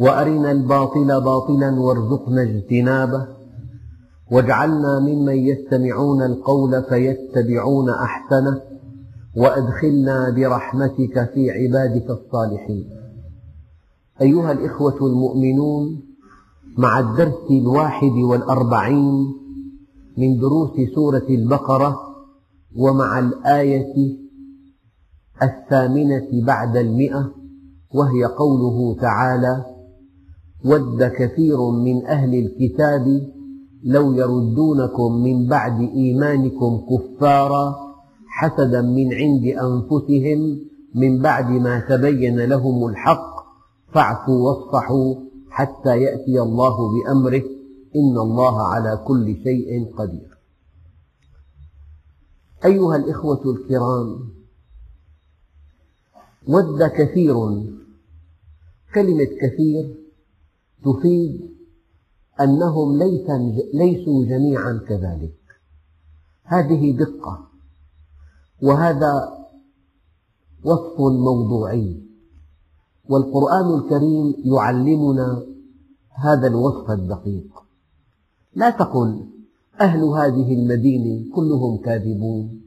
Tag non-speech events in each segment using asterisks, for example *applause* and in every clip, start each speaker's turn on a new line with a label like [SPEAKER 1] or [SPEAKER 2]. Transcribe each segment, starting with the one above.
[SPEAKER 1] وأرنا الباطل باطلا وارزقنا اجتنابه. واجعلنا ممن يستمعون القول فيتبعون أحسنه. وأدخلنا برحمتك في عبادك الصالحين. أيها الإخوة المؤمنون مع الدرس الواحد والأربعين من دروس سورة البقرة ومع الآية الثامنة بعد المئة وهي قوله تعالى ود كثير من أهل الكتاب لو يردونكم من بعد إيمانكم كفارا حسدا من عند أنفسهم من بعد ما تبين لهم الحق فاعفوا واصفحوا حتى يأتي الله بأمره إن الله على كل شيء قدير. أيها الإخوة الكرام ود كثير كلمة كثير تفيد أنهم ليسوا جميعا كذلك. هذه دقة. وهذا وصف موضوعي. والقرآن الكريم يعلمنا هذا الوصف الدقيق. لا تقل أهل هذه المدينة كلهم كاذبون.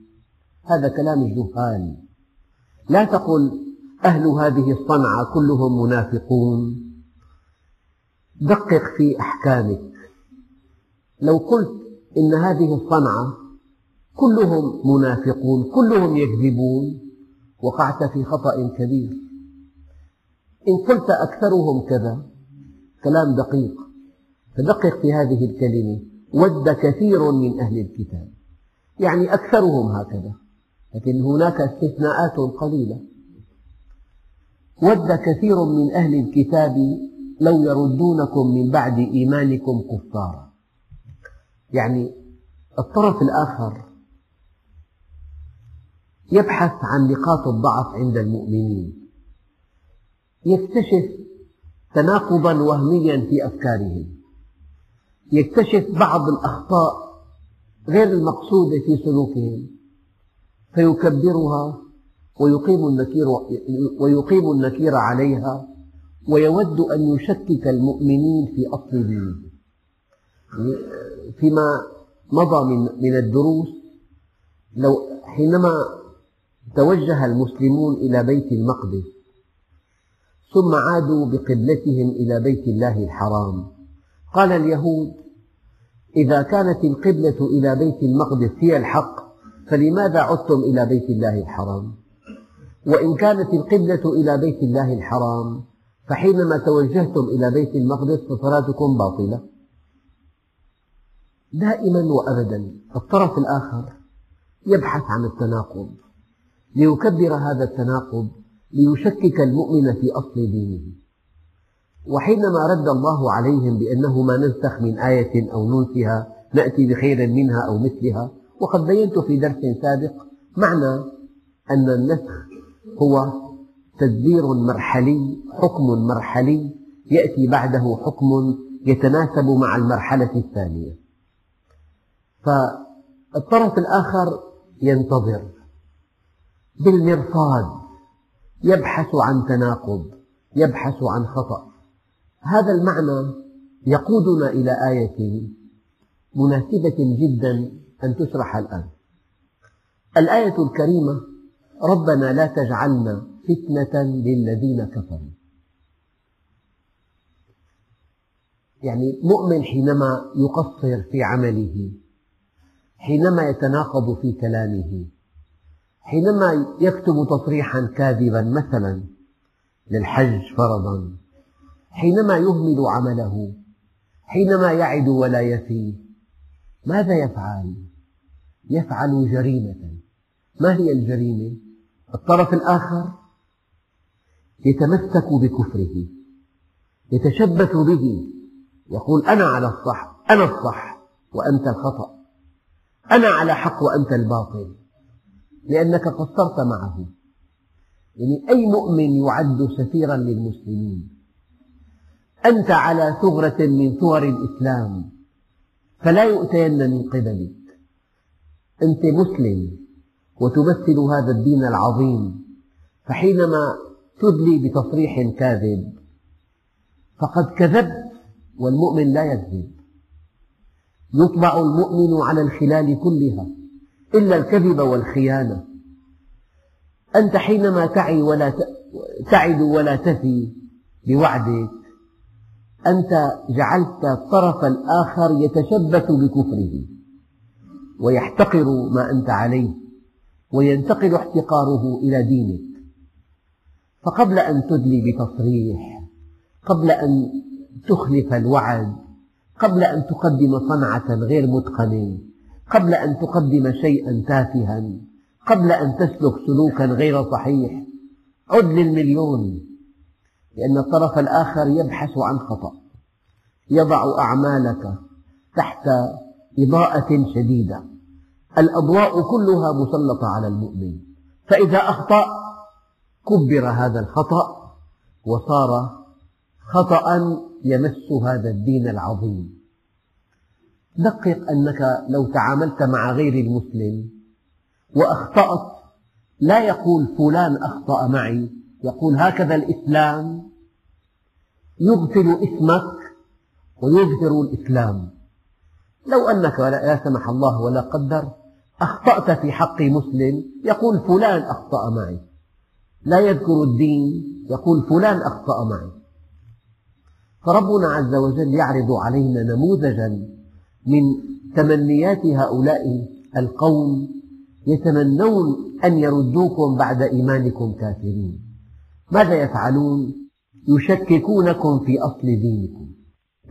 [SPEAKER 1] هذا كلام الجهال لا تقل أهل هذه الصنعة كلهم منافقون. دقق في أحكامك. لو قلت إن هذه الصنعة كلهم منافقون كلهم يكذبون وقعت في خطأ كبير. إن قلت أكثرهم كذا كلام دقيق. فدقق في هذه الكلمة ود كثير من أهل الكتاب. يعني أكثرهم هكذا لكن هناك استثناءات قليلة. ود كثير من أهل الكتاب لو يردونكم من بعد إيمانكم كفارا. يعني الطرف الآخر يبحث عن نقاط الضعف عند المؤمنين. يكتشف تناقضا وهميا في أفكارهم. يكتشف بعض الأخطاء غير المقصودة في سلوكهم. فيكبرها ويقيم النكير, ويقيم النكير عليها. ويود أن يشكك المؤمنين في أصل دينه فيما مضى من من الدروس لو حينما توجه المسلمون إلى بيت المقدس ثم عادوا بقبلتهم إلى بيت الله الحرام قال اليهود إذا كانت القبلة إلى بيت المقدس هي الحق فلماذا عدتم إلى بيت الله الحرام؟ وإن كانت القبلة إلى بيت الله الحرام فحينما توجهتم إلى بيت المقدس فصلاتكم باطلة؟ دائما وأبدا الطرف الآخر يبحث عن التناقض ليكبر هذا التناقض ليشكك المؤمن في أصل دينه. وحينما رد الله عليهم بأنه ما ننسخ من آية أو ننسها نأتي بخير منها أو مثلها وقد بينت في درس سابق معنى أن النسخ هو تدبير مرحلي حكم مرحلي يأتي بعده حكم يتناسب مع المرحلة الثانية. فالطرف الآخر ينتظر بالمرصاد يبحث عن تناقض يبحث عن خطأ. هذا المعنى يقودنا إلى آية مناسبة جدا أن تشرح الآن. الآية الكريمة ربنا لا تجعلنا فتنة للذين كفروا يعني مؤمن حينما يقصر في عمله حينما يتناقض في كلامه حينما يكتب تصريحا كاذبا مثلا للحج فرضا حينما يهمل عمله حينما يعد ولا يفي ماذا يفعل؟ يفعل جريمة ما هي الجريمة؟ الطرف الآخر يتمسك بكفره يتشبث به يقول أنا على الصح أنا الصح وأنت الخطأ أنا على حق وأنت الباطل لأنك قصرت معه. يعني أي مؤمن يعد سفيرا للمسلمين؟ أنت على ثغرة من ثغر الإسلام فلا يؤتين من قبلك. أنت مسلم وتمثل هذا الدين العظيم فحينما تدلي بتصريح كاذب. فقد كذبت والمؤمن لا يكذب. يطبع المؤمن على الخلال كلها إلا الكذب والخيانة. أنت حينما تعي ولا تعد ولا تفي بوعدك أنت جعلت الطرف الآخر يتشبث بكفره ويحتقر ما أنت عليه وينتقل احتقاره إلى دينك. فقبل أن تدلي بتصريح قبل أن تخلف الوعد قبل أن تقدم صنعة غير متقنة قبل أن تقدم شيئا تافها قبل أن تسلك سلوكا غير صحيح عد للمليون لأن الطرف الآخر يبحث عن خطأ يضع أعمالك تحت إضاءة شديدة الأضواء كلها مسلطة على المؤمن فإذا أخطأ كبر هذا الخطأ وصار خطأ يمس هذا الدين العظيم. دقق أنك لو تعاملت مع غير المسلم وأخطأت لا يقول فلان أخطأ معي يقول هكذا الإسلام. يبطل اسمك ويظهر الإسلام. لو أنك لا سمح الله ولا قدر أخطأت في حق مسلم يقول فلان أخطأ معي. لا يذكر الدين. يقول فلان أخطأ معي. فربنا عز وجل يعرض علينا نموذجا من تمنيات هؤلاء القوم يتمنون أن يردوكم بعد إيمانكم كافرين. ماذا يفعلون؟ يشككونكم في أصل دينكم.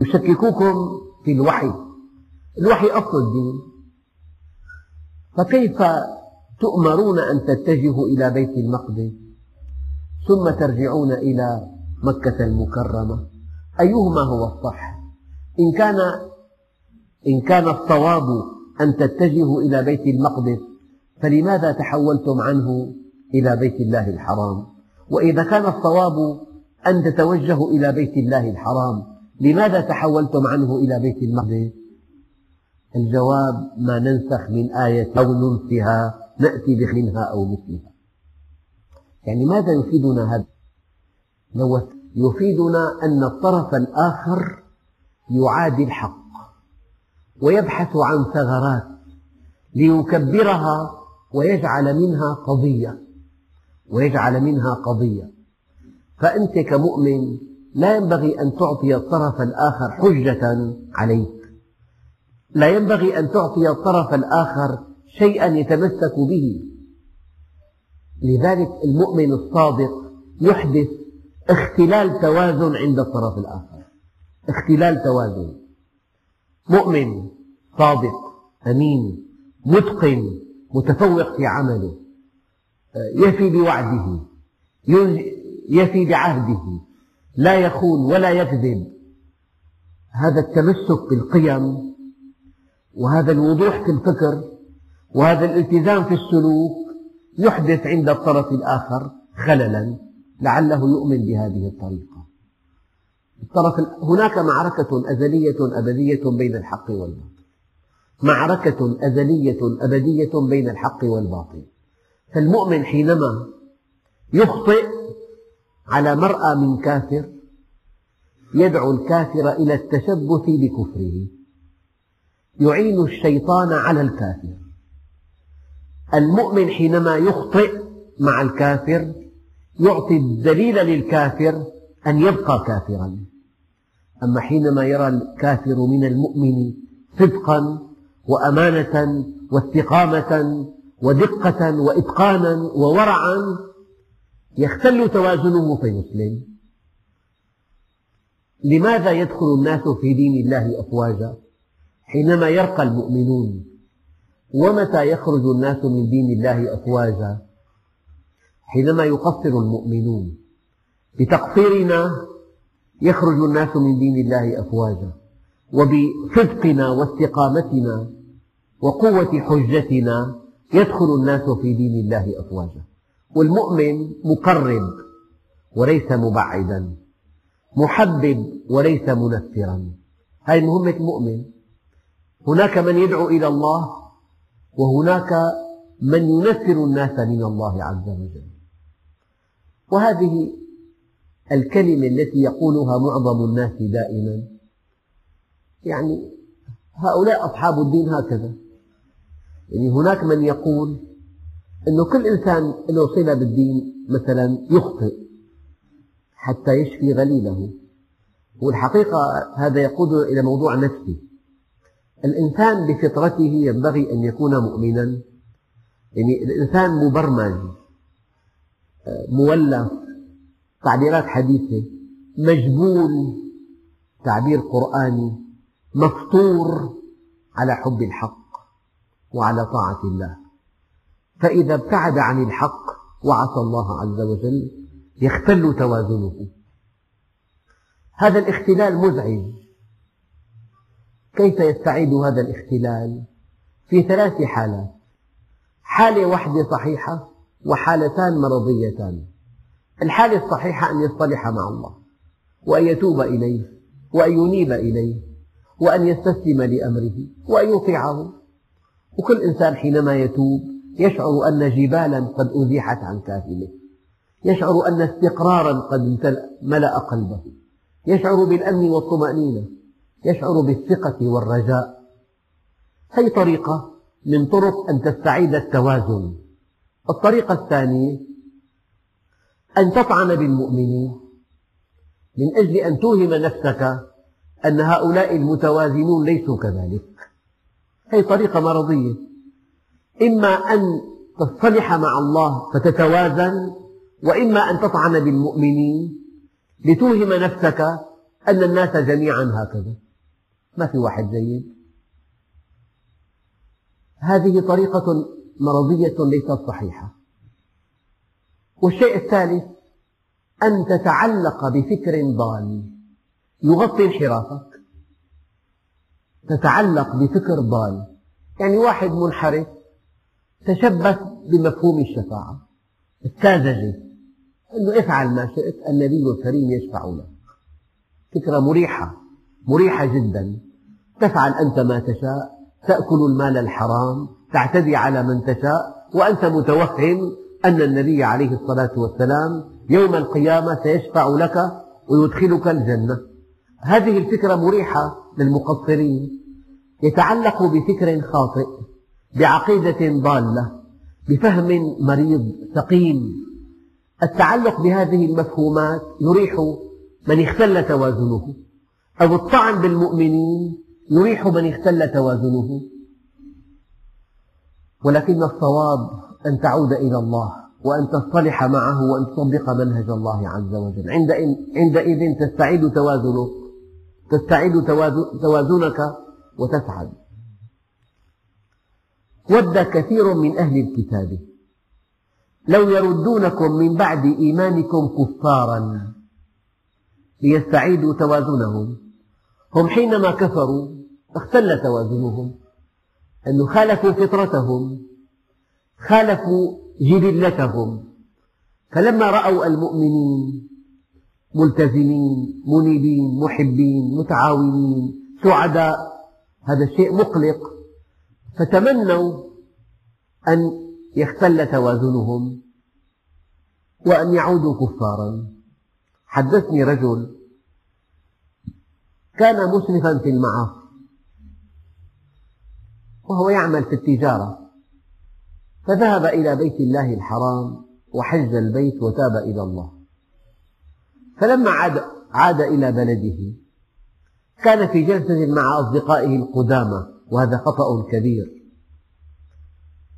[SPEAKER 1] يشككوكم في الوحي. الوحي أصل الدين. فكيف تؤمرون أن تتجهوا إلى بيت المقدس؟ ثم ترجعون إلى مكة المكرمة. أيهما هو الصح؟ إن كان إن كان الصواب أن تتجهوا إلى بيت المقدس فلماذا تحولتم عنه إلى بيت الله الحرام؟ وإذا كان الصواب أن تتوجهوا إلى بيت الله الحرام لماذا تحولتم عنه إلى بيت المقدس؟ الجواب ما ننسخ من آية أو ننسها نأتي بمثلها أو مثلها. يعني ماذا يفيدنا هذا؟ يفيدنا أن الطرف الآخر يعادي الحق ويبحث عن ثغرات ليكبرها ويجعل منها قضية ويجعل منها قضية. فأنت كمؤمن لا ينبغي أن تعطي الطرف الآخر حجة عليك. لا ينبغي أن تعطي الطرف الآخر شيئا يتمسك به. لذلك المؤمن الصادق يحدث اختلال توازن عند الطرف الآخر. اختلال توازن. مؤمن صادق أمين متقن متفوق في عمله. يفي بوعده يفي بعهده. لا يخون ولا يكذب. هذا التمسك بالقيم وهذا الوضوح في الفكر وهذا الالتزام في السلوك يحدث عند الطرف الآخر خللا لعله يؤمن بهذه الطريقة. الطرف هناك معركة أزلية أبدية بين الحق والباطل. معركة أزلية أبدية بين الحق والباطل. فالمؤمن حينما يخطئ على مرأى من كافر يدعو الكافر إلى التشبث بكفره. يعين الشيطان على الكافر. المؤمن حينما يخطئ مع الكافر يعطي الدليل للكافر أن يبقى كافرا. أما حينما يرى الكافر من المؤمن صدقا وأمانة واستقامة ودقة وإتقانا وورعا يختل توازنه فيسلم لماذا يدخل الناس في دين الله أفواجا؟ حينما يرقى المؤمنون ومتى يخرج الناس من دين الله أفواجا؟ حينما يقصر المؤمنون. بتقصيرنا يخرج الناس من دين الله أفواجا. وبصدقنا واستقامتنا وقوة حجتنا يدخل الناس في دين الله أفواجا. والمؤمن مقرب وليس مبعدا. محبب وليس منفرا. هذه مهمة المؤمن هناك من يدعو إلى الله وهناك من ينفر الناس من الله عز وجل. وهذه الكلمة التي يقولها معظم الناس دائما يعني هؤلاء أصحاب الدين هكذا. يعني هناك من يقول أنه كل إنسان له صلة بالدين مثلا يخطئ حتى يشفي غليله. والحقيقة هذا يقودنا إلى موضوع نفسي. الإنسان بفطرته ينبغي أن يكون مؤمنا. يعني الإنسان مبرمج مولف تعبيرات حديثة مجبول تعبير قرآني مفطور على حب الحق وعلى طاعة الله. فإذا ابتعد عن الحق وعصى الله عز وجل يختل توازنه. هذا الاختلال مزعج. كيف يستعيد هذا الاختلال؟ في ثلاث حالات. حالة واحدة صحيحة وحالتان مرضيتان. الحالة الصحيحة أن يصطلح مع الله وأن يتوب إليه وأن ينيب إليه وأن يستسلم لأمره وأن يطيعه. وكل إنسان حينما يتوب يشعر أن جبالا قد أزيحت عن كاهله يشعر أن استقرارا قد ملأ قلبه. يشعر بالأمن والطمأنينة. يشعر بالثقة والرجاء. هذه طريقة من طرق أن تستعيد التوازن. الطريقة الثانية أن تطعن بالمؤمنين. من أجل أن توهم نفسك أن هؤلاء المتوازنون ليسوا كذلك. هذه طريقة مرضية. إما أن تصطلح مع الله فتتوازن وإما أن تطعن بالمؤمنين لتوهم نفسك أن الناس جميعا هكذا. ما في واحد جيد. هذه طريقة مرضية ليست صحيحة. والشيء الثالث أن تتعلق بفكر ضال. يغطي انحرافك. تتعلق بفكر ضال. يعني واحد منحرف تشبث بمفهوم الشفاعة. الساذجة أنه افعل ما شئت النبي الكريم يشفع لك. فكرة مريحة مريحة جدا. تفعل أنت ما تشاء تأكل المال الحرام تعتدي على من تشاء وأنت متوهم أن النبي عليه الصلاة والسلام يوم القيامة سيشفع لك ويدخلك الجنة. هذه الفكرة مريحة للمقصرين. يتعلق بفكر خاطئ بعقيدة ضالة بفهم مريض سقيم. التعلق بهذه المفهومات يريح من اختل توازنه أو الطعن بالمؤمنين يريح من اختل توازنه. ولكن الصواب أن تعود إلى الله وأن تصطلح معه وأن تطبق منهج الله عز وجل. عندئذ تستعيد توازنك تستعيد توازنك وتسعد. ود كثير من أهل الكتاب. لو يردونكم من بعد إيمانكم كفارا ليستعيدوا توازنهم. هم حينما كفروا اختل توازنهم أنه خالفوا فطرتهم خالفوا جبلتهم. فلما رأوا المؤمنين ملتزمين منيبين محبين متعاونين سعداء هذا الشيء مقلق فتمنوا أن يختل توازنهم وأن يعودوا كفارا. حدثني رجل كان مسرفا في المعاصي. وهو يعمل في التجارة. فذهب إلى بيت الله الحرام وحج البيت وتاب إلى الله. فلما عاد, عاد إلى بلده كان في جلسة مع أصدقائه القدامى وهذا خطأ كبير.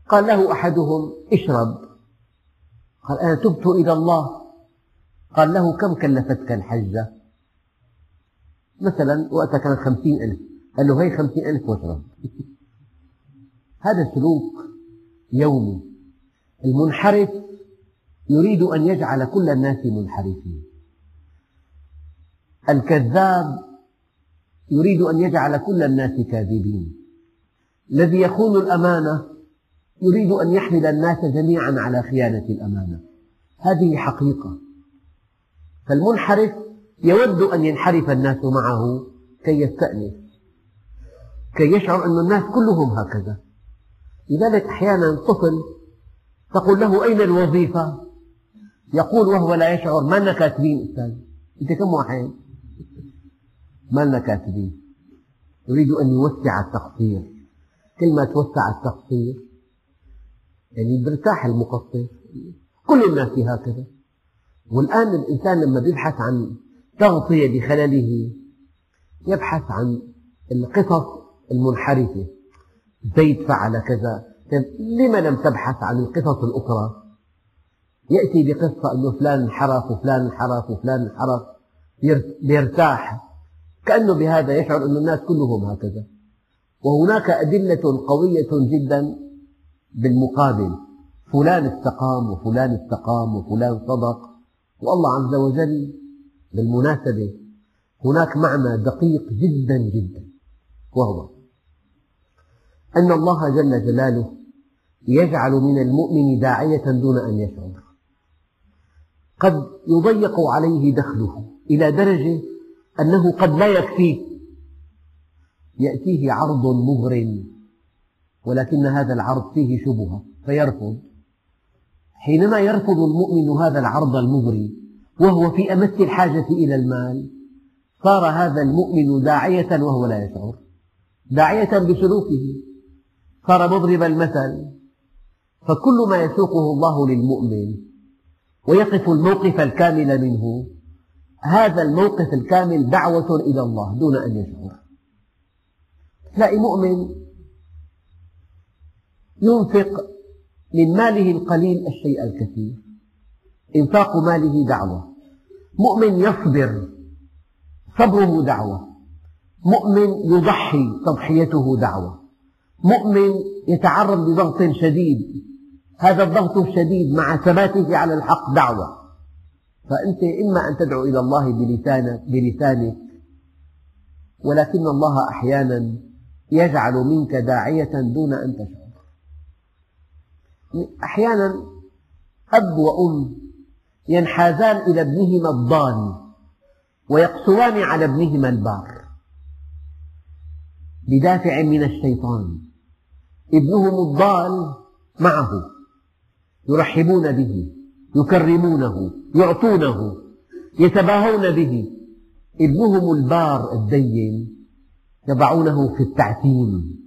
[SPEAKER 1] قال له أحدهم اشرب. قال أنا تبت إلى الله. قال له كم كلفتك الحجة؟ مثلا وقتها كان خمسين ألف. قال له هي خمسين ألف واشرب. *laughs* هذا سلوك يومي. المنحرف يريد أن يجعل كل الناس منحرفين. الكذاب يريد أن يجعل كل الناس كاذبين. الذي يخون الأمانة يريد أن يحمل الناس جميعا على خيانة الأمانة. هذه حقيقة. فالمنحرف يود أن ينحرف الناس معه كي يستأنس كي يشعر أن الناس كلهم هكذا. لذلك أحيانا طفل تقول له أين الوظيفة؟ يقول وهو لا يشعر ما لنا كاتبين أستاذ؟ أنت كم واحد؟ ما لنا كاتبين يريد أن يوسع التقصير. كل ما توسع التقصير يعني برتاح المقصر. كل الناس هكذا. والآن الإنسان لما يبحث عن تغطية لخلله يبحث عن القصص المنحرفة. زيد فعل كذا. لما لم تبحث عن القصص الأخرى؟ يأتي بقصة أنه فلان انحرف وفلان انحرف وفلان انحرف يرتاح كأنه بهذا يشعر أن الناس كلهم هكذا. وهناك أدلة قوية جدا بالمقابل. فلان استقام وفلان استقام وفلان صدق. والله عز وجل بالمناسبة هناك معنى دقيق جدا جدا وهو أن الله جل جلاله يجعل من المؤمن داعية دون أن يشعر. قد يضيق عليه دخله إلى درجة أنه قد لا يكفيه. يأتيه عرض مغر ولكن هذا العرض فيه شبهة فيرفض. حينما يرفض المؤمن هذا العرض المغري وهو في أمس الحاجة إلى المال صار هذا المؤمن داعية وهو لا يشعر. داعية بسلوكه. صار مضرب المثل. فكل ما يسوقه الله للمؤمن ويقف الموقف الكامل منه هذا الموقف الكامل دعوة إلى الله دون أن يشعر. تلاقي مؤمن ينفق من ماله القليل الشيء الكثير إنفاق ماله دعوة. مؤمن يصبر صبره دعوة. مؤمن يضحي تضحيته دعوة. مؤمن يتعرض لضغط شديد. هذا الضغط الشديد مع ثباته على الحق دعوة. فأنت إما أن تدعو إلى الله بلسانك, ولكن الله أحيانا يجعل منك داعية دون أن تشعر. أحيانا أب وأم ينحازان إلى ابنهما الضال ويقسوان على ابنهما البار. بدافع من الشيطان. ابنهم الضال معه يرحبون به يكرمونه يعطونه يتباهون به. ابنهم البار الدين يضعونه في التعتيم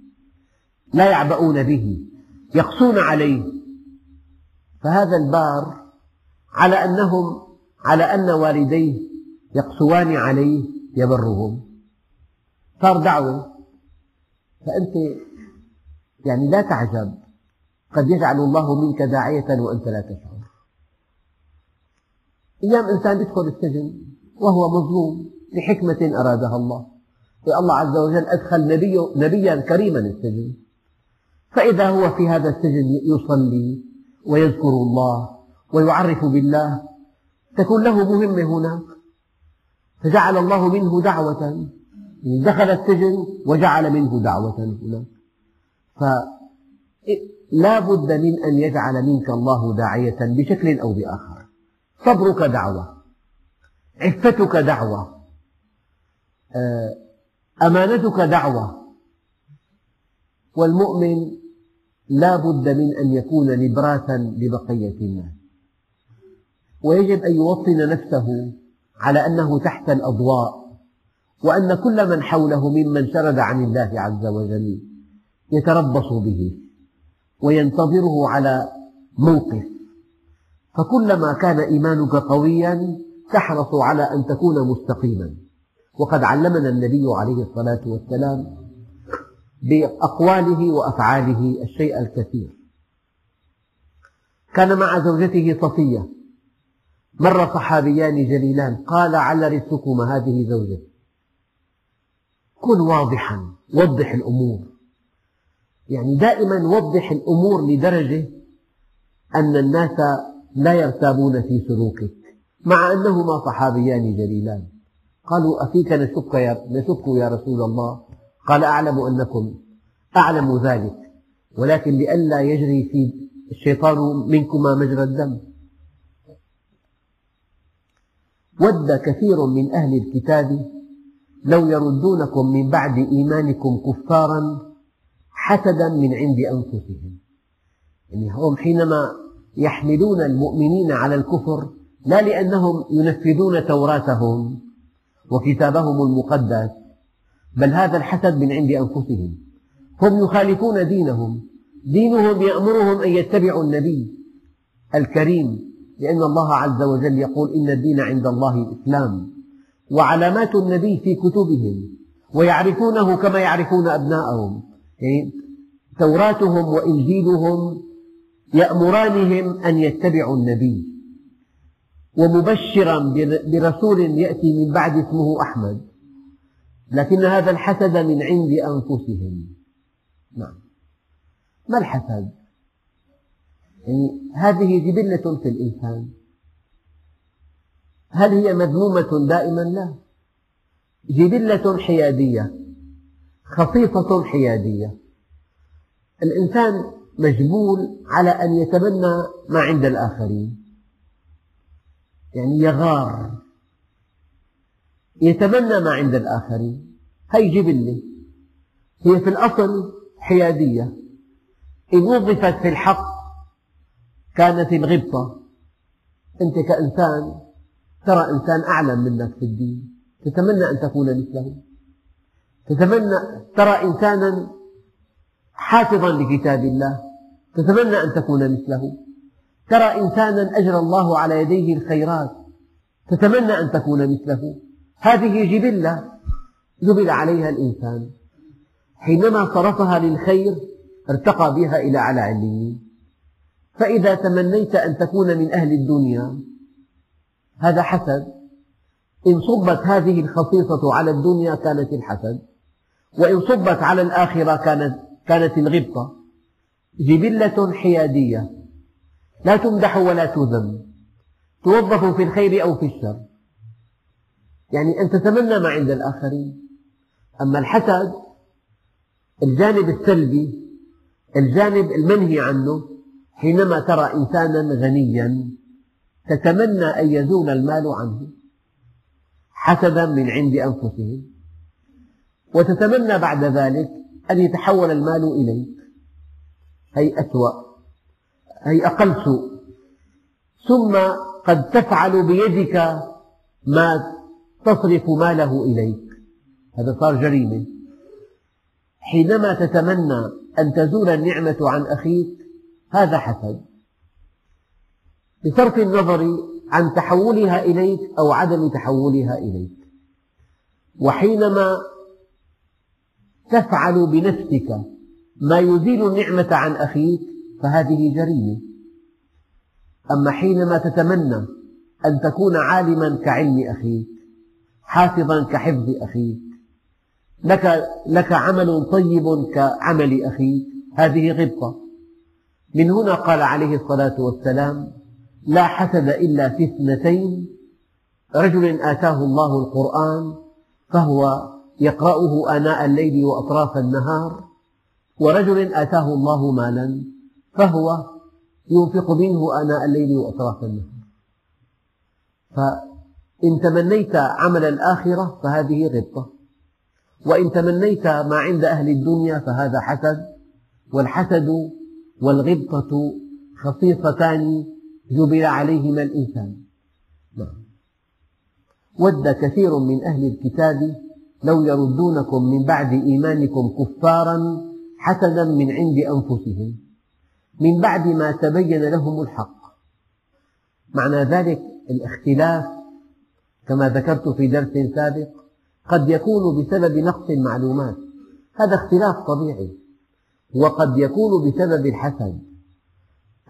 [SPEAKER 1] لا يعبؤون به يقسون عليه. فهذا البار على أنهم على أن والديه يقسوان عليه يبرهم. صار دعوة. فأنت يعني لا تعجب. قد يجعل الله منك داعية وأنت لا تشعر. أيام إنسان يدخل السجن وهو مظلوم لحكمة أرادها الله. الله عز وجل أدخل نبي نبيا كريما السجن. فإذا هو في هذا السجن يصلي ويذكر الله ويعرف بالله. تكون له مهمة هناك. فجعل الله منه دعوة. يعني دخل السجن وجعل منه دعوة هناك. فلا بد من أن يجعل منك الله داعية بشكل أو بآخر. صبرك دعوة. عفتك دعوة. آه، أمانتك دعوة. والمؤمن لا بد من أن يكون نبراسا لبقية الناس. ويجب أن يوطن نفسه على أنه تحت الأضواء وأن كل من حوله ممن شرد عن الله عز وجل يتربص به وينتظره على موقف. فكلما كان إيمانك قويا تحرص على أن تكون مستقيما. وقد علمنا النبي عليه الصلاة والسلام بأقواله وأفعاله الشيء الكثير. كان مع زوجته صفية. مر صحابيان جليلان. قال على رزقكما هذه زوجتي كن واضحا وضح الأمور. يعني دائما وضح الأمور لدرجة أن الناس لا يرتابون في سلوكك مع أنهما صحابيان جليلان. قالوا أفيك نشك يا, نشك يا رسول الله. قال أعلم أنكم أعلم ذلك ولكن لئلا يجري في الشيطان منكما مجرى الدم. ود كثير من أهل الكتاب لو يردونكم من بعد إيمانكم كفارا حسدا من عند أنفسهم. يعني هم حينما يحملون المؤمنين على الكفر لا لأنهم ينفذون توراتهم وكتابهم المقدس بل هذا الحسد من عند أنفسهم. هم يخالفون دينهم. دينهم يأمرهم أن يتبعوا النبي الكريم لأن الله عز وجل يقول إن الدين عند الله الإسلام. وعلامات النبي في كتبهم ويعرفونه كما يعرفون أبناءهم. يعني توراتهم وإنجيلهم يأمرانهم أن يتبعوا النبي. ومبشرا برسول يأتي من بعد اسمه أحمد. لكن هذا الحسد من عند أنفسهم. نعم. ما الحسد؟ يعني هذه جبلة في الإنسان. هل هي مذمومة دائما؟ لا. جبلة حيادية. خصيصة حيادية. الإنسان مجبول على أن يتمنى ما عند الآخرين. يعني يغار. يتمنى ما عند الآخرين. هي جبلة. هي في الأصل حيادية. إن وظفت في الحق كانت الغبطة. أنت كإنسان ترى إنسان أعلم منك في الدين. تتمنى أن تكون مثله. تتمنى ترى إنسانا حافظا لكتاب الله تتمنى أن تكون مثله. ترى إنسانا أجرى الله على يديه الخيرات تتمنى أن تكون مثله. هذه جبلة جبل عليها الإنسان. حينما صرفها للخير ارتقى بها إلى أعلى عليين فإذا تمنيت أن تكون من أهل الدنيا هذا حسد. إن صبت هذه الخصيصة على الدنيا كانت الحسد. وإن صبت على الآخرة كانت, كانت الغبطة. جبلة حيادية. لا تمدح ولا تذم. توظف في الخير أو في الشر. يعني أن تتمنى ما عند الآخرين. أما الحسد الجانب السلبي الجانب المنهي عنه حينما ترى إنسانا غنيا تتمنى أن يزول المال عنه حسدا من عند أنفسهم. وتتمنى بعد ذلك أن يتحول المال إليك. هي أسوأ. هي أقل سوء ثم قد تفعل بيدك ما تصرف ماله إليك. هذا صار جريمة. حينما تتمنى أن تزول النعمة عن أخيك هذا حسد. بصرف النظر عن تحولها إليك أو عدم تحولها إليك. وحينما تفعل بنفسك ما يزيل النعمة عن أخيك فهذه جريمة. أما حينما تتمنى أن تكون عالما كعلم أخيك حافظا كحفظ أخيك لك, لك عمل طيب كعمل أخيك هذه غبطة. من هنا قال عليه الصلاة والسلام لا حسد إلا في اثنتين رجل آتاه الله القرآن فهو يقرأه آناء الليل وأطراف النهار ورجل آتاه الله مالا فهو ينفق منه آناء الليل وأطراف النهار. فإن تمنيت عمل الآخرة فهذه غبطة وإن تمنيت ما عند أهل الدنيا فهذا حسد والحسد والغبطة خصيصتان جبل عليهما الإنسان. نعم. ود كثير من أهل الكتاب لو يردونكم من بعد إيمانكم كفارا حسدا من عند أنفسهم من بعد ما تبين لهم الحق. معنى ذلك الاختلاف كما ذكرت في درس سابق قد يكون بسبب نقص المعلومات. هذا اختلاف طبيعي وقد يكون بسبب الحسد.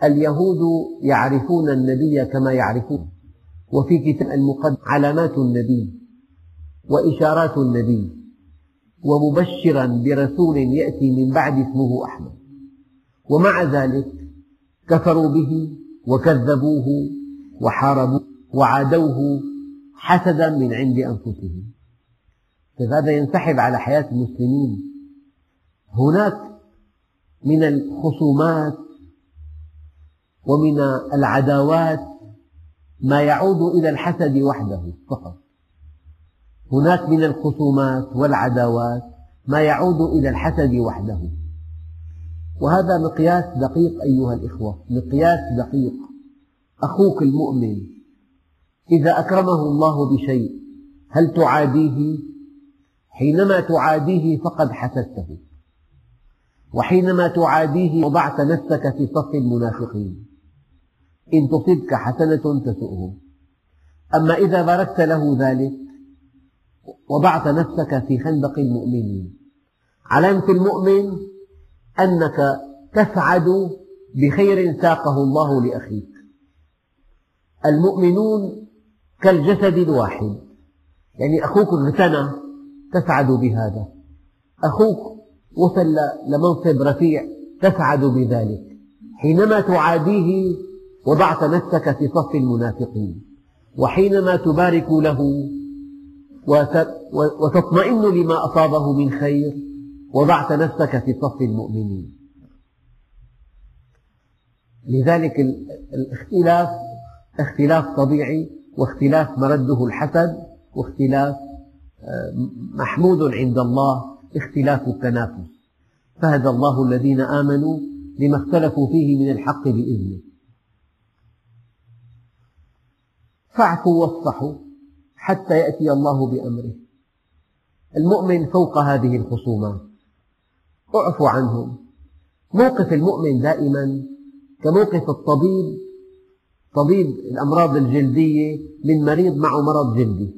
[SPEAKER 1] اليهود يعرفون النبي كما يعرفون وفي كتاب المقدم علامات النبي. وإشارات النبي ومبشرا برسول يأتي من بعد اسمه أحمد. ومع ذلك كفروا به وكذبوه وحاربوه وعادوه حسدا من عند أنفسهم. هذا ينسحب على حياة المسلمين. هناك من الخصومات ومن العداوات ما يعود إلى الحسد وحده فقط. هناك من الخصومات والعداوات ما يعود إلى الحسد وحده. وهذا مقياس دقيق أيها الإخوة مقياس دقيق. أخوك المؤمن إذا أكرمه الله بشيء هل تعاديه؟ حينما تعاديه فقد حسدته. وحينما تعاديه وضعت نفسك في صف المنافقين. إن تصبك حسنة تسؤهم. أما إذا باركت له ذلك وضعت نفسك في خندق المؤمنين. علامة المؤمن أنك تسعد بخير ساقه الله لأخيك. المؤمنون كالجسد الواحد. يعني أخوك اغتنى تسعد بهذا. أخوك وصل لمنصب رفيع تسعد بذلك. حينما تعاديه وضعت نفسك في صف المنافقين. وحينما تبارك له وتطمئن لما أصابه من خير. وضعت نفسك في صف المؤمنين. لذلك الاختلاف اختلاف طبيعي واختلاف مرده الحسد واختلاف آه، محمود عند الله اختلاف التنافس. فهدى الله الذين آمنوا لما اختلفوا فيه من الحق بإذنه. فاعفوا واصفحوا. حتى يأتي الله بأمره. المؤمن فوق هذه الخصومات اعفوا عنهم. موقف المؤمن دائما كموقف الطبيب طبيب الأمراض الجلدية من مريض معه مرض جلدي.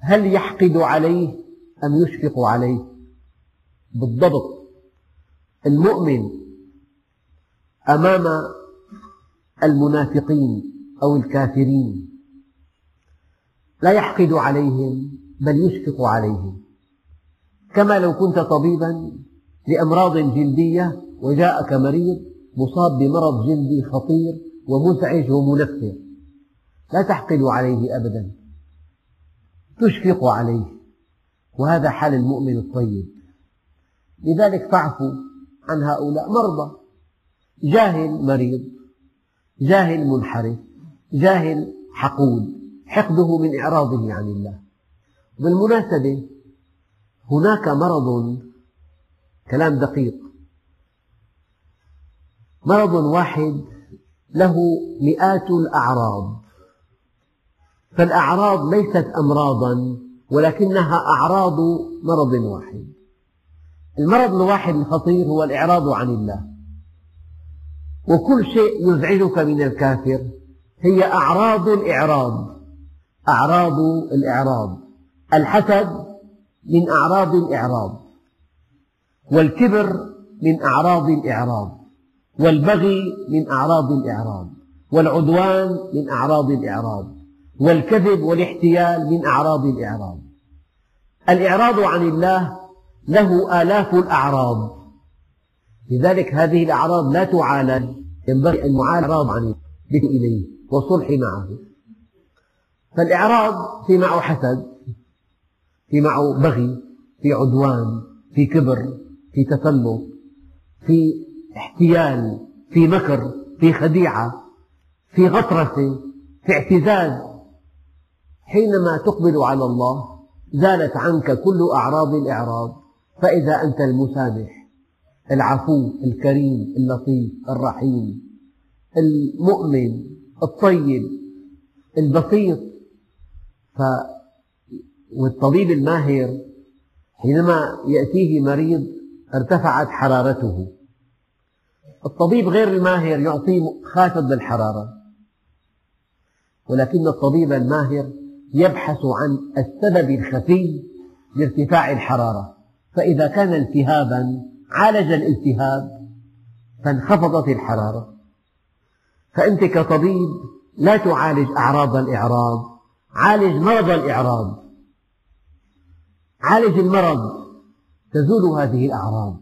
[SPEAKER 1] هل يحقد عليه أم يشفق عليه؟ بالضبط. المؤمن أمام المنافقين أو الكافرين. لا يحقد عليهم بل يشفق عليهم. كما لو كنت طبيبا لأمراض جلدية وجاءك مريض مصاب بمرض جلدي خطير ومزعج ومنفر لا تحقد عليه أبدا. تشفق عليه. وهذا حال المؤمن الطيب. لذلك فاعفوا عن هؤلاء. مرضى. جاهل مريض جاهل منحرف جاهل حقود. حقده من إعراضه عن الله. بالمناسبة هناك مرض كلام دقيق. مرض واحد له مئات الأعراض. فالأعراض ليست أمراضا ولكنها أعراض مرض واحد. المرض الواحد الخطير هو الإعراض عن الله. وكل شيء يزعجك من الكافر هي أعراض الإعراض. أعراض الإعراض. الحسد من أعراض الإعراض. والكبر من أعراض الإعراض. والبغي من أعراض الإعراض. والعدوان من أعراض الإعراض. والكذب والاحتيال من أعراض الإعراض. الإعراض عن الله له آلاف الأعراض. لذلك هذه الأعراض لا تعالج. ينبغي أن يعالج عن إليه. والصلح معه. فالإعراض في معه حسد في معه بغي في عدوان في كبر في تسلط في احتيال في مكر في خديعة في غطرسة في اعتزاز. حينما تقبل على الله زالت عنك كل أعراض الإعراض. فإذا أنت المسامح العفو الكريم اللطيف الرحيم المؤمن الطيب البسيط ف والطبيب الماهر حينما يأتيه مريض ارتفعت حرارته. الطبيب غير الماهر يعطيه خافض للحرارة. ولكن الطبيب الماهر يبحث عن السبب الخفي لارتفاع الحرارة. فإذا كان التهابا عالج الالتهاب فانخفضت الحرارة. فأنت كطبيب لا تعالج أعراض الإعراض. عالج مرض الإعراض. عالج المرض تزول هذه الأعراض.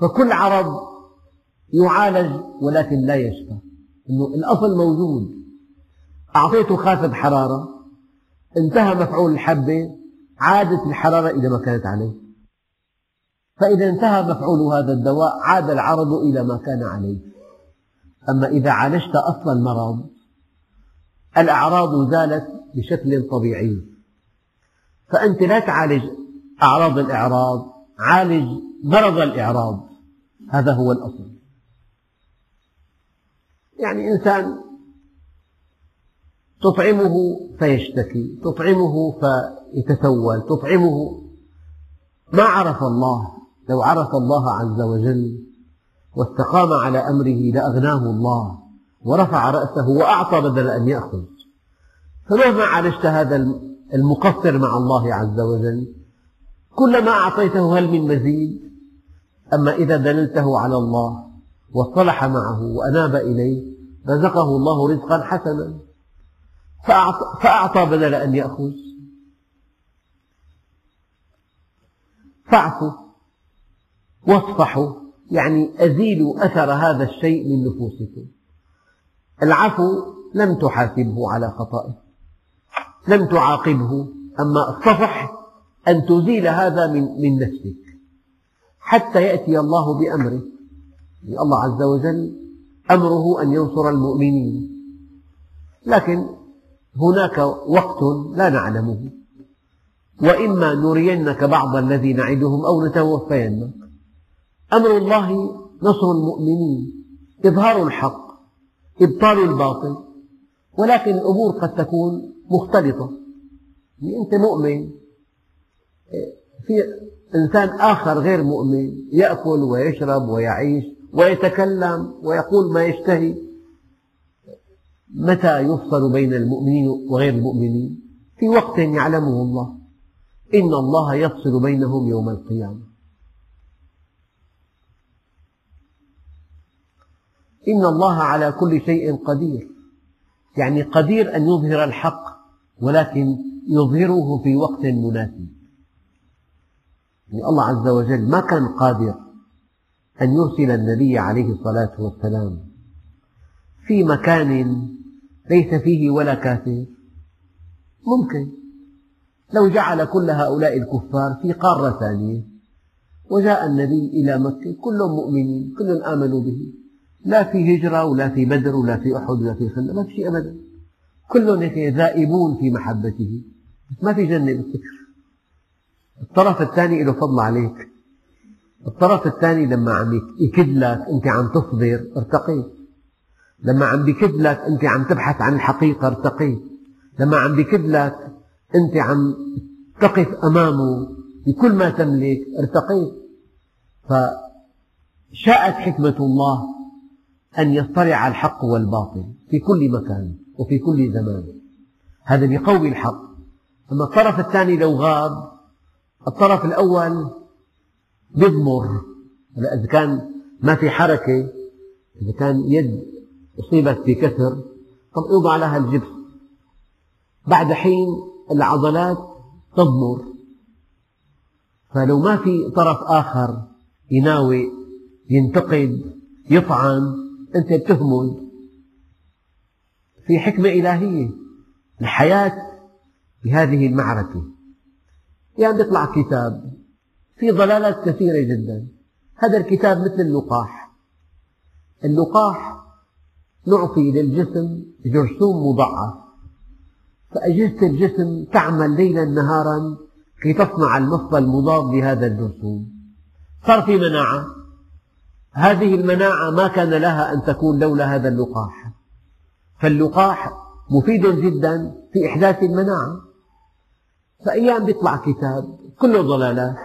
[SPEAKER 1] فكل عرض يعالج ولكن لا يشفى. إنه الأصل موجود. أعطيته خافض حرارة. انتهى مفعول الحبة. عادت الحرارة إلى ما كانت عليه. فإذا انتهى مفعول هذا الدواء عاد العرض إلى ما كان عليه. أما إذا عالجت أصل المرض الأعراض زالت بشكل طبيعي. فأنت لا تعالج أعراض الإعراض عالج مرض الإعراض. هذا هو الأصل. يعني إنسان تطعمه فيشتكي تطعمه فيتسول تطعمه ما عرف الله. لو عرف الله عز وجل واستقام على أمره لأغناه الله. ورفع رأسه وأعطى بدل أن يأخذ. فمهما عالجت هذا المقصر مع الله عز وجل كلما أعطيته هل من مزيد؟ أما إذا دللته على الله واصطلح معه وأناب إليه رزقه الله رزقا حسنا. فأعطى بدل أن يأخذ. فاعفوا واصفحوا يعني أزيلوا أثر هذا الشيء من نفوسكم. العفو لم تحاسبه على خطئه لم تعاقبه أما الصفح أن تزيل هذا من, من نفسك. حتى يأتي الله بأمره الله عز وجل أمره أن ينصر المؤمنين. لكن هناك وقت لا نعلمه وإما نرينك بعض الذي نعدهم أو نتوفينك. أمر الله نصر المؤمنين إظهار الحق. إبطال الباطل ولكن الأمور قد تكون مختلطة. يعني أنت مؤمن في إنسان آخر غير مؤمن يأكل ويشرب ويعيش ويتكلم ويقول ما يشتهي متى يفصل بين المؤمنين وغير المؤمنين؟ في وقت يعلمه الله. إن الله يفصل بينهم يوم القيامة. إن الله على كل شيء قدير. يعني قدير أن يظهر الحق ولكن يظهره في وقت مناسب. يعني الله عز وجل ما كان قادر أن يرسل النبي عليه الصلاة والسلام في مكان ليس فيه ولا كافر. ممكن. لو جعل كل هؤلاء الكفار في قارة ثانية وجاء النبي إلى مكة كلهم مؤمنين كلهم آمنوا به. لا في هجرة ولا في بدر ولا في أحد ولا في خندق ما في شيء أبدا. كلهم هيك ذائبون في محبته. ما في جنة بالفكر. الطرف الثاني له فضل عليك. الطرف الثاني لما عم يكد لك أنت عم تصبر ارتقيت لما عم بيكد لك أنت عم تبحث عن الحقيقة ارتقيت لما عم بيكد لك أنت عم تقف أمامه بكل ما تملك ارتقيت فشاءت حكمة الله. أن يطلع الحق والباطل في كل مكان وفي كل زمان. هذا بقوي الحق. أما الطرف الثاني لو غاب الطرف الأول يضمر. إذا كان ما في حركة إذا كان يد أصيبت بكسر طب يوضع لها الجبس. بعد حين العضلات تضمر. فلو ما في طرف آخر يناوي ينتقد يطعن أنت بتهمل في حكمة إلهية الحياة بهذه المعركة. يعني يطلع كتاب في ضلالات كثيرة جدا. هذا الكتاب مثل اللقاح. اللقاح نعطي للجسم جرثوم مضاعف فأجهزة الجسم تعمل ليلا نهارا كي تصنع المصل المضاد لهذا الجرثوم. صار في مناعة. هذه المناعة ما كان لها أن تكون لولا هذا اللقاح. فاللقاح مفيد جدا في إحداث المناعة. فأيام بيطلع كتاب كله ضلالات.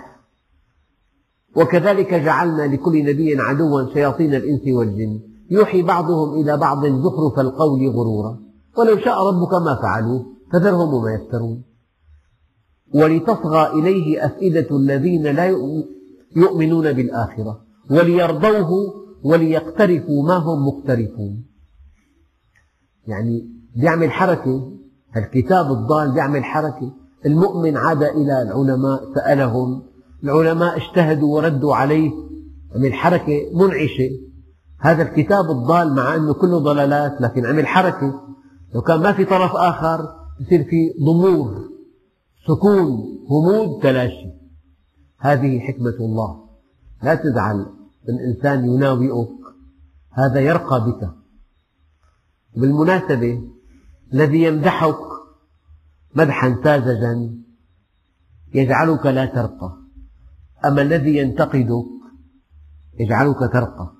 [SPEAKER 1] وكذلك جعلنا لكل نبي عدوا شياطين الإنس والجن. يوحي بعضهم إلى بعض زخرف القول غرورا. ولو شاء ربك ما فعلوه فذرهم وما يفترون. ولتصغى إليه أفئدة الذين لا يؤمنون بالآخرة. وليرضوه وليقترفوا ما هم مقترفون. يعني بيعمل حركة الكتاب الضال بيعمل حركة. المؤمن عاد إلى العلماء سألهم العلماء اجتهدوا وردوا عليه. عمل حركة منعشة. هذا الكتاب الضال مع أنه كله ضلالات لكن عمل حركة. لو كان ما في طرف آخر يصير في ضمور سكون همود تلاشي. هذه حكمة الله. لا تزعل. من إنسان يناوئك هذا يرقى بك. بالمناسبة الذي يمدحك مدحا ساذجا يجعلك لا ترقى. أما الذي ينتقدك يجعلك ترقى.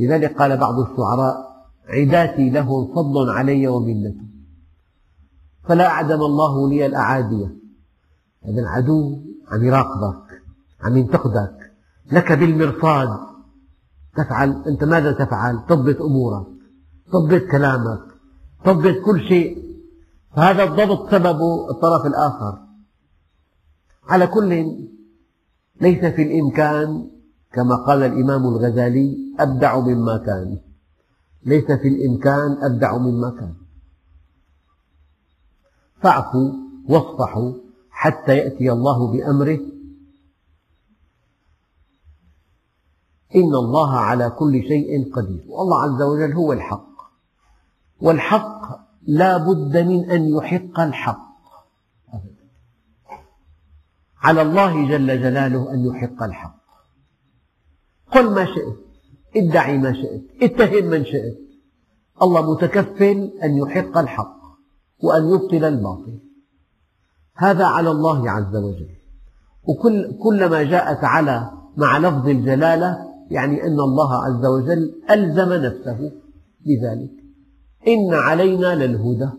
[SPEAKER 1] لذلك قال بعض الشعراء عداتي له فضل علي ومنة فلا أعدم الله لي الأعادية هذا العدو عم يراقبك عم ينتقدك لك بالمرصاد. تفعل. أنت ماذا تفعل؟ تضبط أمورك. تضبط كلامك. تضبط كل شيء. فهذا الضبط سببه الطرف الآخر. على كل ليس في الإمكان كما قال الإمام الغزالي أبدع مما كان. ليس في الإمكان أبدع مما كان. فاعفوا واصفحوا حتى يأتي الله بأمره إن الله على كل شيء قدير. والله عز وجل هو الحق. والحق لا بد من أن يحق الحق. على الله جل جلاله أن يحق الحق. قل ما شئت ادعي ما شئت اتهم من شئت. الله متكفل أن يحق الحق وأن يبطل الباطل. هذا على الله عز وجل. وكل كلما جاءت على مع لفظ الجلالة يعني أن الله عز وجل ألزم نفسه بذلك. إن علينا للهدى.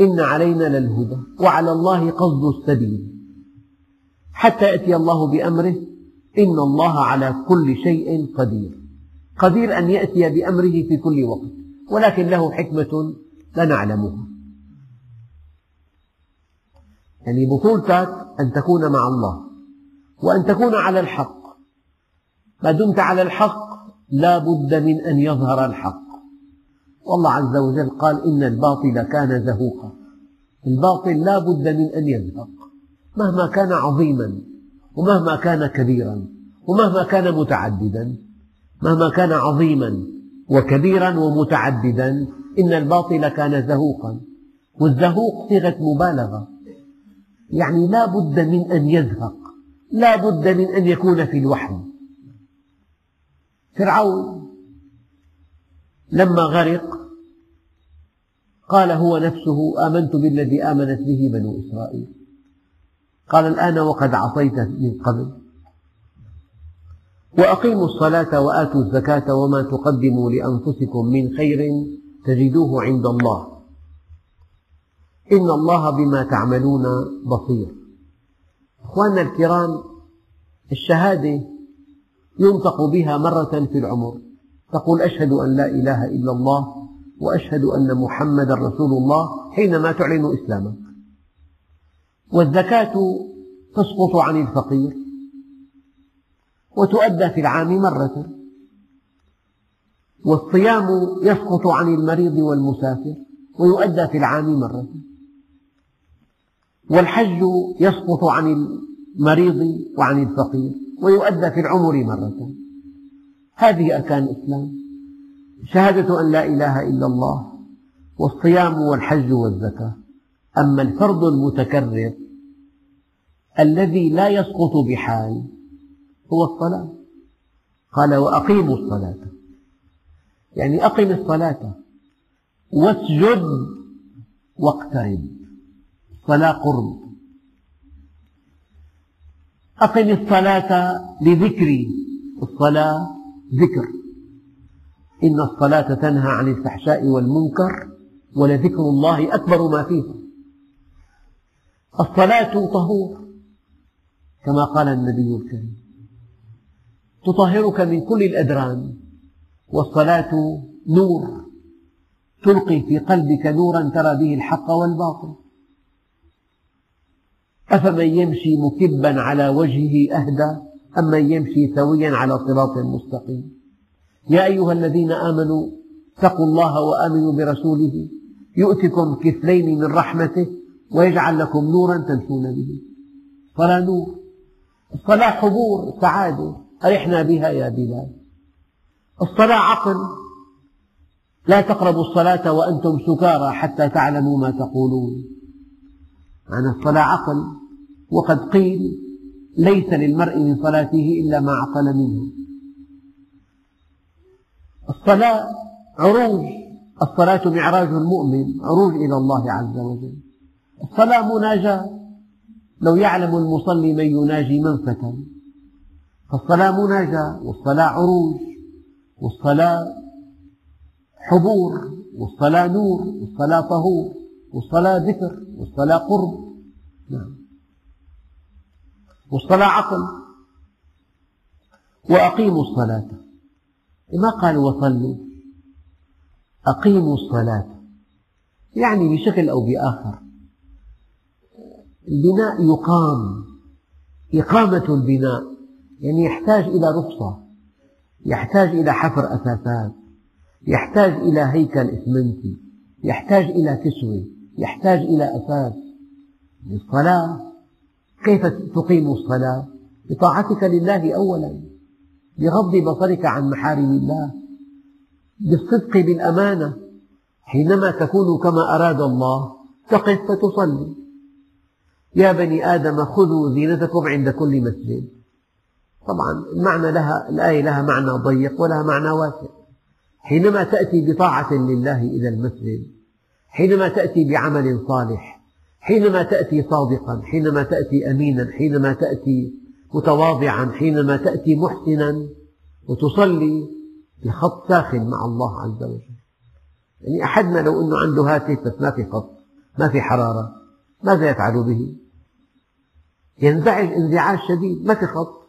[SPEAKER 1] إن علينا للهدى. وعلى الله قصد السبيل. حتى يأتي الله بأمره إن الله على كل شيء قدير. قدير أن يأتي بأمره في كل وقت. ولكن له حكمة لا نعلمها. يعني بطولتك أن تكون مع الله. وأن تكون على الحق. ما دمت على الحق لا بد من أن يظهر الحق. والله عز وجل قال إن الباطل كان زهوقا. الباطل لا بد من أن يزهق. مهما كان عظيما ومهما كان كبيرا ومهما كان متعددا. مهما كان عظيما وكبيرا ومتعددا إن الباطل كان زهوقا. والزهوق صيغة مبالغة. يعني لا بد من أن يزهق. لا بد من أن يكون في الوحي. فرعون لما غرق قال هو نفسه آمنت بالذي آمنت به بنو إسرائيل. قال الآن وقد عصيت من قبل. وأقيموا الصلاة وآتوا الزكاة وما تقدموا لأنفسكم من خير تجدوه عند الله. إن الله بما تعملون بصير. أخواننا الكرام الشهادة ينطق بها مرة في العمر. تقول أشهد أن لا إله إلا الله وأشهد أن محمدا رسول الله حينما تعلن إسلامك. والزكاة تسقط عن الفقير وتؤدى في العام مرة. والصيام يسقط عن المريض والمسافر ويؤدى في العام مرة. والحج يسقط عن المريض وعن الفقير. ويؤدى في العمر مرة. هذه أركان الإسلام. شهادة أن لا إله إلا الله والصيام والحج والزكاة. أما الفرض المتكرر الذي لا يسقط بحال هو الصلاة. قال وأقيموا الصلاة. يعني أقم الصلاة واسجد واقترب. الصلاة قرب. أقم الصلاة لذكري. الصلاة ذكر. إن الصلاة تنهى عن الفحشاء والمنكر ولذكر الله أكبر ما فيها الصلاة طهور كما قال النبي الكريم. تطهرك من كل الأدران. والصلاة نور. تلقي في قلبك نورا ترى به الحق والباطل. أفمن يمشي مكبا على وجهه أهدى أم من يمشي سويا على صراط مستقيم. يا أيها الذين آمنوا اتقوا الله وآمنوا برسوله. يؤتكم كفلين من رحمته ويجعل لكم نورا تمشون به. صلاة نور. الصلاة حضور سعادة. أرحنا بها يا بلال. الصلاة عقل. لا تقربوا الصلاة وأنتم سكارى حتى تعلموا ما تقولون. معنى الصلاة عقل. وقد قيل ليس للمرء من صلاته إلا ما عقل منه. الصلاة عروج الصلاة معراج المؤمن عروج إلى الله عز وجل. الصلاة مناجاة. لو يعلم المصلي من يناجي من فتن فالصلاة مناجاة والصلاة عروج والصلاة حبور والصلاة نور والصلاة طهور والصلاة ذكر والصلاة قرب. والصلاة عقل وأقيموا الصلاة. ما قال وصلوا؟ أقيموا الصلاة. يعني بشكل أو بآخر. البناء يقام. إقامة البناء. يعني يحتاج إلى رخصة. يحتاج إلى حفر أساسات يحتاج إلى هيكل إسمنتي يحتاج إلى كسوة. يحتاج إلى أساس الصلاة كيف تقيم الصلاة؟ بطاعتك لله أولا بغض بصرك عن محارم الله بالصدق بالأمانة حينما تكون كما أراد الله تقف فتصلي يا بني آدم خذوا زينتكم عند كل مسجد. طبعا المعنى لها الآية لها معنى ضيق ولها معنى واسع. حينما تأتي بطاعة لله إلى المسجد حينما تأتي بعمل صالح حينما تأتي صادقا حينما تأتي أمينا حينما تأتي متواضعا حينما تأتي محسنا وتصلي بخط ساخن مع الله عز وجل. يعني أحدنا لو أنه عنده هاتف بس ما في خط ما في حرارة ماذا يفعل به؟ ينزعج انزعاج شديد ما في خط.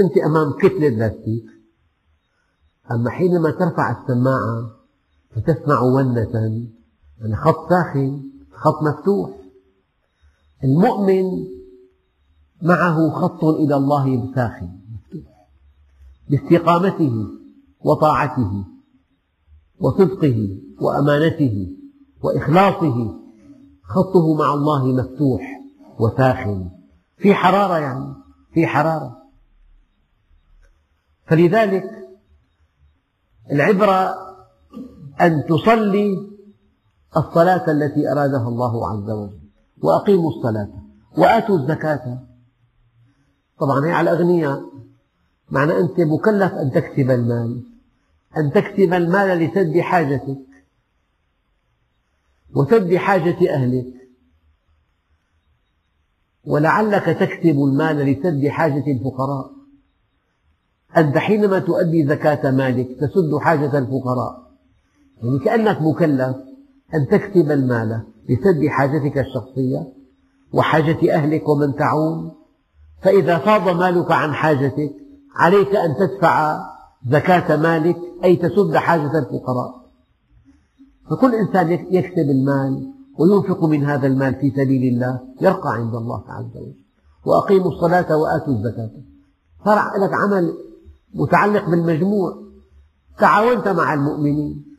[SPEAKER 1] أنت أمام كتلة لاستيك أما حينما ترفع السماعة فتسمع ونة يعني خط ساخن خط مفتوح. المؤمن معه خط إلى الله ساخن باستقامته وطاعته وصدقه وأمانته وإخلاصه. خطه مع الله مفتوح وساخن. في حرارة يعني في حرارة. فلذلك العبرة أن تصلي الصلاة التي أرادها الله عز وجل. وأقيموا الصلاة وآتوا الزكاة. طبعا هي على الأغنياء. معنى أنت مكلف أن تكسب المال أن تكسب المال لسد حاجتك وسد حاجة أهلك. ولعلك تكسب المال لسد حاجة الفقراء. أنت حينما تؤدي زكاة مالك تسد حاجة الفقراء. يعني كأنك مكلف أن تكسب المال. لسد حاجتك الشخصية وحاجة أهلك ومن تعون فإذا فاض مالك عن حاجتك عليك أن تدفع زكاة مالك أي تسد حاجة الفقراء. فكل إنسان يكسب المال وينفق من هذا المال في سبيل الله يرقى عند الله عز وجل. وأقيموا الصلاة وآتوا الزكاة. صار لك عمل متعلق بالمجموع. تعاونت مع المؤمنين.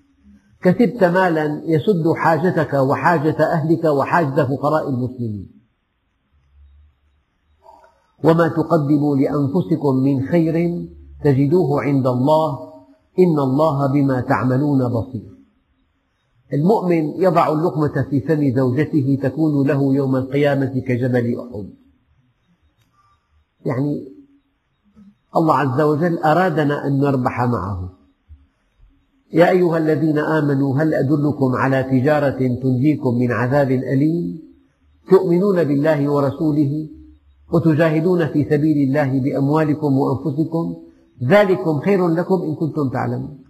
[SPEAKER 1] كسبت مالا يسد حاجتك وحاجة أهلك وحاجة فقراء المسلمين. وما تقدموا لأنفسكم من خير تجدوه عند الله. إن الله بما تعملون بصير. المؤمن يضع اللقمة في فم زوجته تكون له يوم القيامة كجبل أحد. يعني الله عز وجل أرادنا أن نربح معه. يا أيها الذين آمنوا هل أدلكم على تجارة تنجيكم من عذاب أليم؟ تؤمنون بالله ورسوله وتجاهدون في سبيل الله بأموالكم وأنفسكم؟ ذلكم خير لكم إن كنتم تعلمون.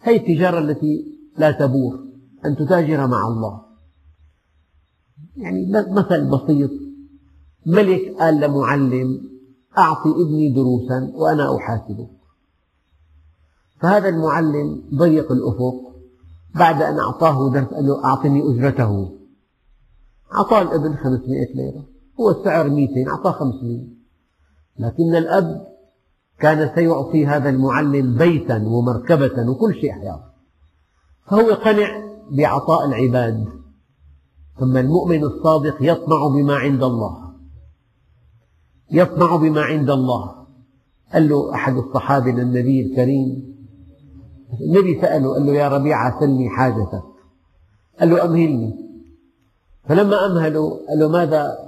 [SPEAKER 1] هذه التجارة التي لا تبور أن تتاجر مع الله. يعني مثل بسيط. ملك قال لمعلم أعطي ابني دروسا وأنا أحاسبه. فهذا المعلم ضيق الأفق بعد أن أعطاه درس قال له أعطني أجرته. أعطاه الابن 500 ليرة. هو السعر 200 أعطاه 500 لكن الأب كان سيعطي هذا المعلم بيتا ومركبة وكل شيء حياة. فهو قنع بعطاء العباد. ثم المؤمن الصادق يطمع بما عند الله. يطمع بما عند الله. قال له أحد الصحابة للنبي الكريم النبي سأله قال له يا ربيعة سلني حاجتك. قال له أمهلني. فلما أمهلوا قال له ماذا؟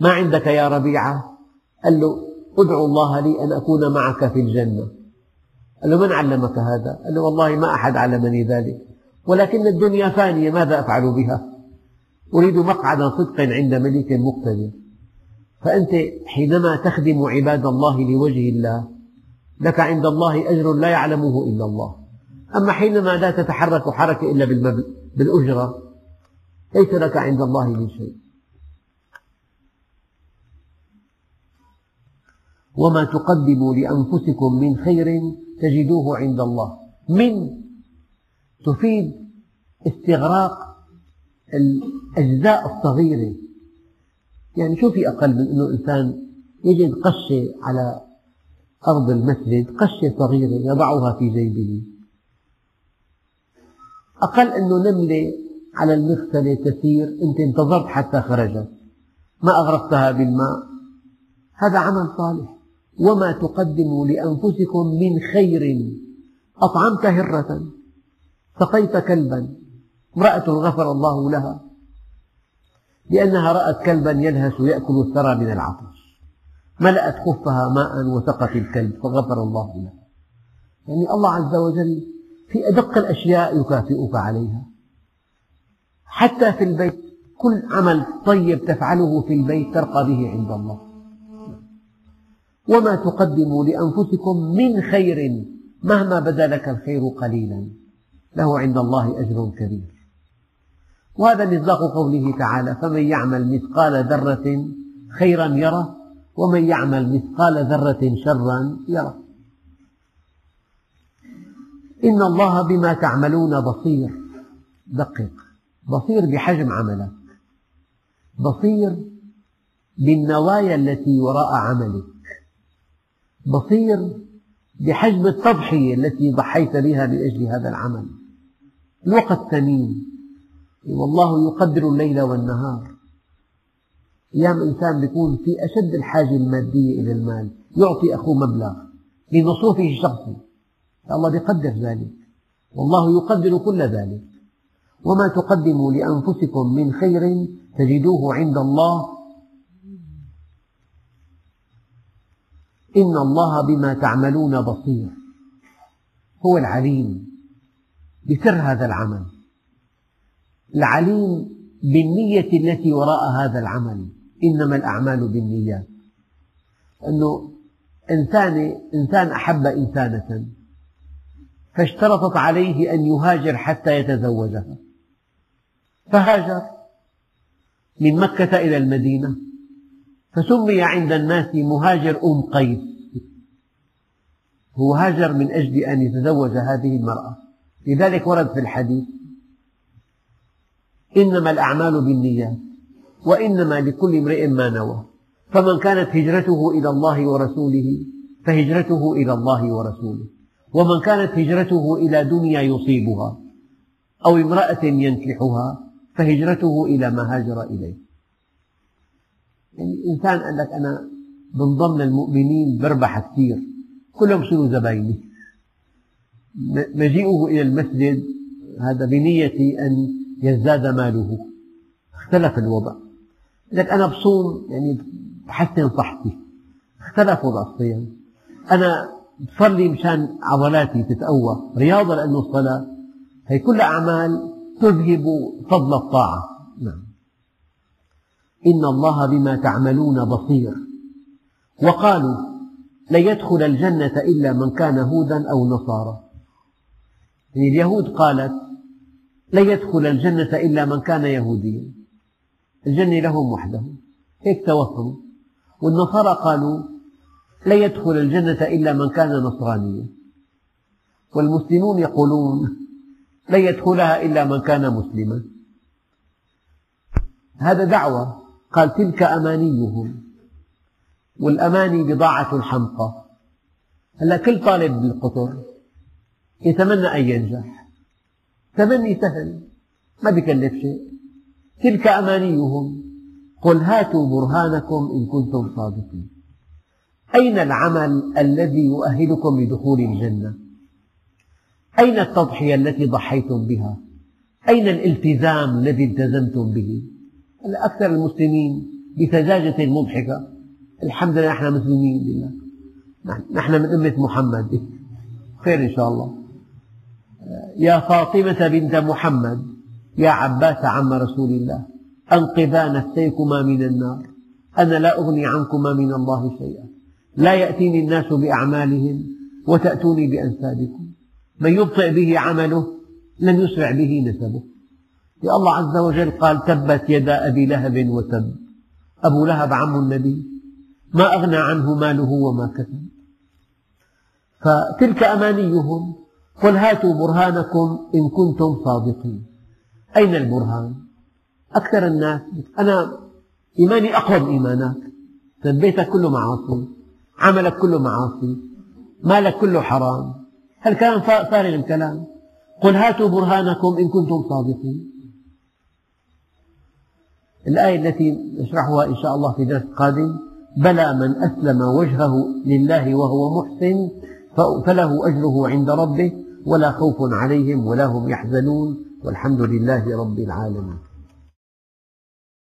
[SPEAKER 1] ما عندك يا ربيعة؟ قال له ادعو الله لي أن أكون معك في الجنة. قال له من علمك هذا؟ قال له والله ما أحد علمني ذلك. ولكن الدنيا فانية ماذا أفعل بها؟ أريد مقعد صدق عند ملك مقتدر. فأنت حينما تخدم عباد الله لوجه الله لك عند الله أجر لا يعلمه إلا الله. أما حينما لا تتحرك حركة إلا بالأجرة ليس لك عند الله من شيء. وما تقدموا لأنفسكم من خير تجدوه عند الله. من تفيد استغراق الأجزاء الصغيرة. يعني شو في أقل من أنه إنسان يجد قشة على أرض المسجد قشة صغيرة يضعها في جيبه. أقل أنه نملة على المغسلة تسير أنت انتظرت حتى خرجت. ما أغرقتها بالماء. هذا عمل صالح. وما تقدموا لأنفسكم من خير. أطعمت هرة. سقيت كلبا. امرأة غفر الله لها. لأنها رأت كلبا يلهث يأكل الثرى من العطش. ملأت خفها ماء وسقت الكلب فغفر الله لها. يعني الله عز وجل في أدق الأشياء يكافئك عليها. حتى في البيت كل عمل طيب تفعله في البيت ترقى به عند الله. وما تقدموا لأنفسكم من خير مهما بدا لك الخير قليلا. له عند الله أجر كبير. وهذا مصداق قوله تعالى فمن يعمل مثقال ذرة خيرا يره ومن يعمل مثقال ذرة شرا يره. إن الله بما تعملون بصير. دقق بصير بحجم عملك. بصير بالنوايا التي وراء عملك. بصير بحجم التضحية التي ضحيت بها من أجل هذا العمل. الوقت ثمين والله يقدر الليل والنهار. أيام إنسان يكون في أشد الحاجة المادية إلى المال. يعطي أخوه مبلغ. لمصروفه الشخصي. الله يقدر ذلك. والله يقدر كل ذلك. وما تقدموا لأنفسكم من خير تجدوه عند الله. إن الله بما تعملون بصير. هو العليم بسر هذا العمل. العليم بالنية التي وراء هذا العمل. إنما الأعمال بالنيات. أنه إنسان, إنسان أحب إنسانة. فاشترطت عليه أن يهاجر حتى يتزوجها فهاجر من مكة إلى المدينة فسمي عند الناس مهاجر أم قيس. هو هاجر من أجل أن يتزوج هذه المرأة. لذلك ورد في الحديث إنما الأعمال بالنيات وإنما لكل امرئ ما نوى. فمن كانت هجرته إلى الله ورسوله فهجرته إلى الله ورسوله. ومن كانت هجرته إلى دنيا يصيبها أو امرأة ينكحها فهجرته إلى ما هاجر إليه. يعني إنسان قال لك أنا من ضمن المؤمنين بربح كثير كلهم يصيروا زبايني. مجيئه إلى المسجد هذا بنية أن يزداد ماله. اختلف الوضع. لك أنا بصوم يعني بحسن صحتي. اختلف وضع الصيام. أنا بصلي مشان عضلاتي تتقوى. رياضة لأنه الصلاة هي كلها أعمال تذهب فضل الطاعة. نعم. إن الله بما تعملون بصير. وقالوا لن يدخل الجنة إلا من كان هودا أو نصارى. يعني اليهود قالت لن يدخل الجنة إلا من كان يهوديا. الجنة لهم وحدهم. هيك توهموا والنصارى قالوا لن يدخل الجنة إلا من كان نصرانيا. والمسلمون يقولون لن يدخلها إلا من كان مسلما. هذا دعوة قال تلك أمانيهم. والأماني بضاعة الحمقى هلا كل طالب بالقطر يتمنى أن ينجح. تمني سهل ما بكلف شيء. تلك أمانيهم. قل هاتوا برهانكم إن كنتم صادقين. أين العمل الذي يؤهلكم لدخول الجنة؟ أين التضحية التي ضحيتم بها؟ أين الالتزام الذي التزمتم به؟ أكثر المسلمين بسذاجة مضحكة؟ الحمد لله نحن مسلمين لله. نحن من أمة محمد. خير إن شاء الله. يا فاطمة بنت محمد يا عباس عم رسول الله أنقذا نفسيكما من النار. أنا لا أغني عنكما من الله شيئا. لا يأتيني الناس بأعمالهم وتأتوني بأنسابكم. من يبطئ به عمله لن يسرع به نسبه. يا الله عز وجل قال تبت يدا أبي لهب وتب. أبو لهب عم النبي. ما أغنى عنه ماله وما كسب. فتلك أمانيهم قل هاتوا برهانكم إن كنتم صادقين. أين البرهان؟ أكثر الناس أنا إيماني أقوى من إيمانك. بيتك كله معاصي عملك كله معاصي مالك كله حرام. هالكلام فارغ الكلام. قل هاتوا برهانكم إن كنتم صادقين. الآية التي نشرحها إن شاء الله في درس قادم بلى من أسلم وجهه لله وهو محسن فله أجره عند ربه ولا خوف عليهم ولا هم يحزنون والحمد لله رب العالمين.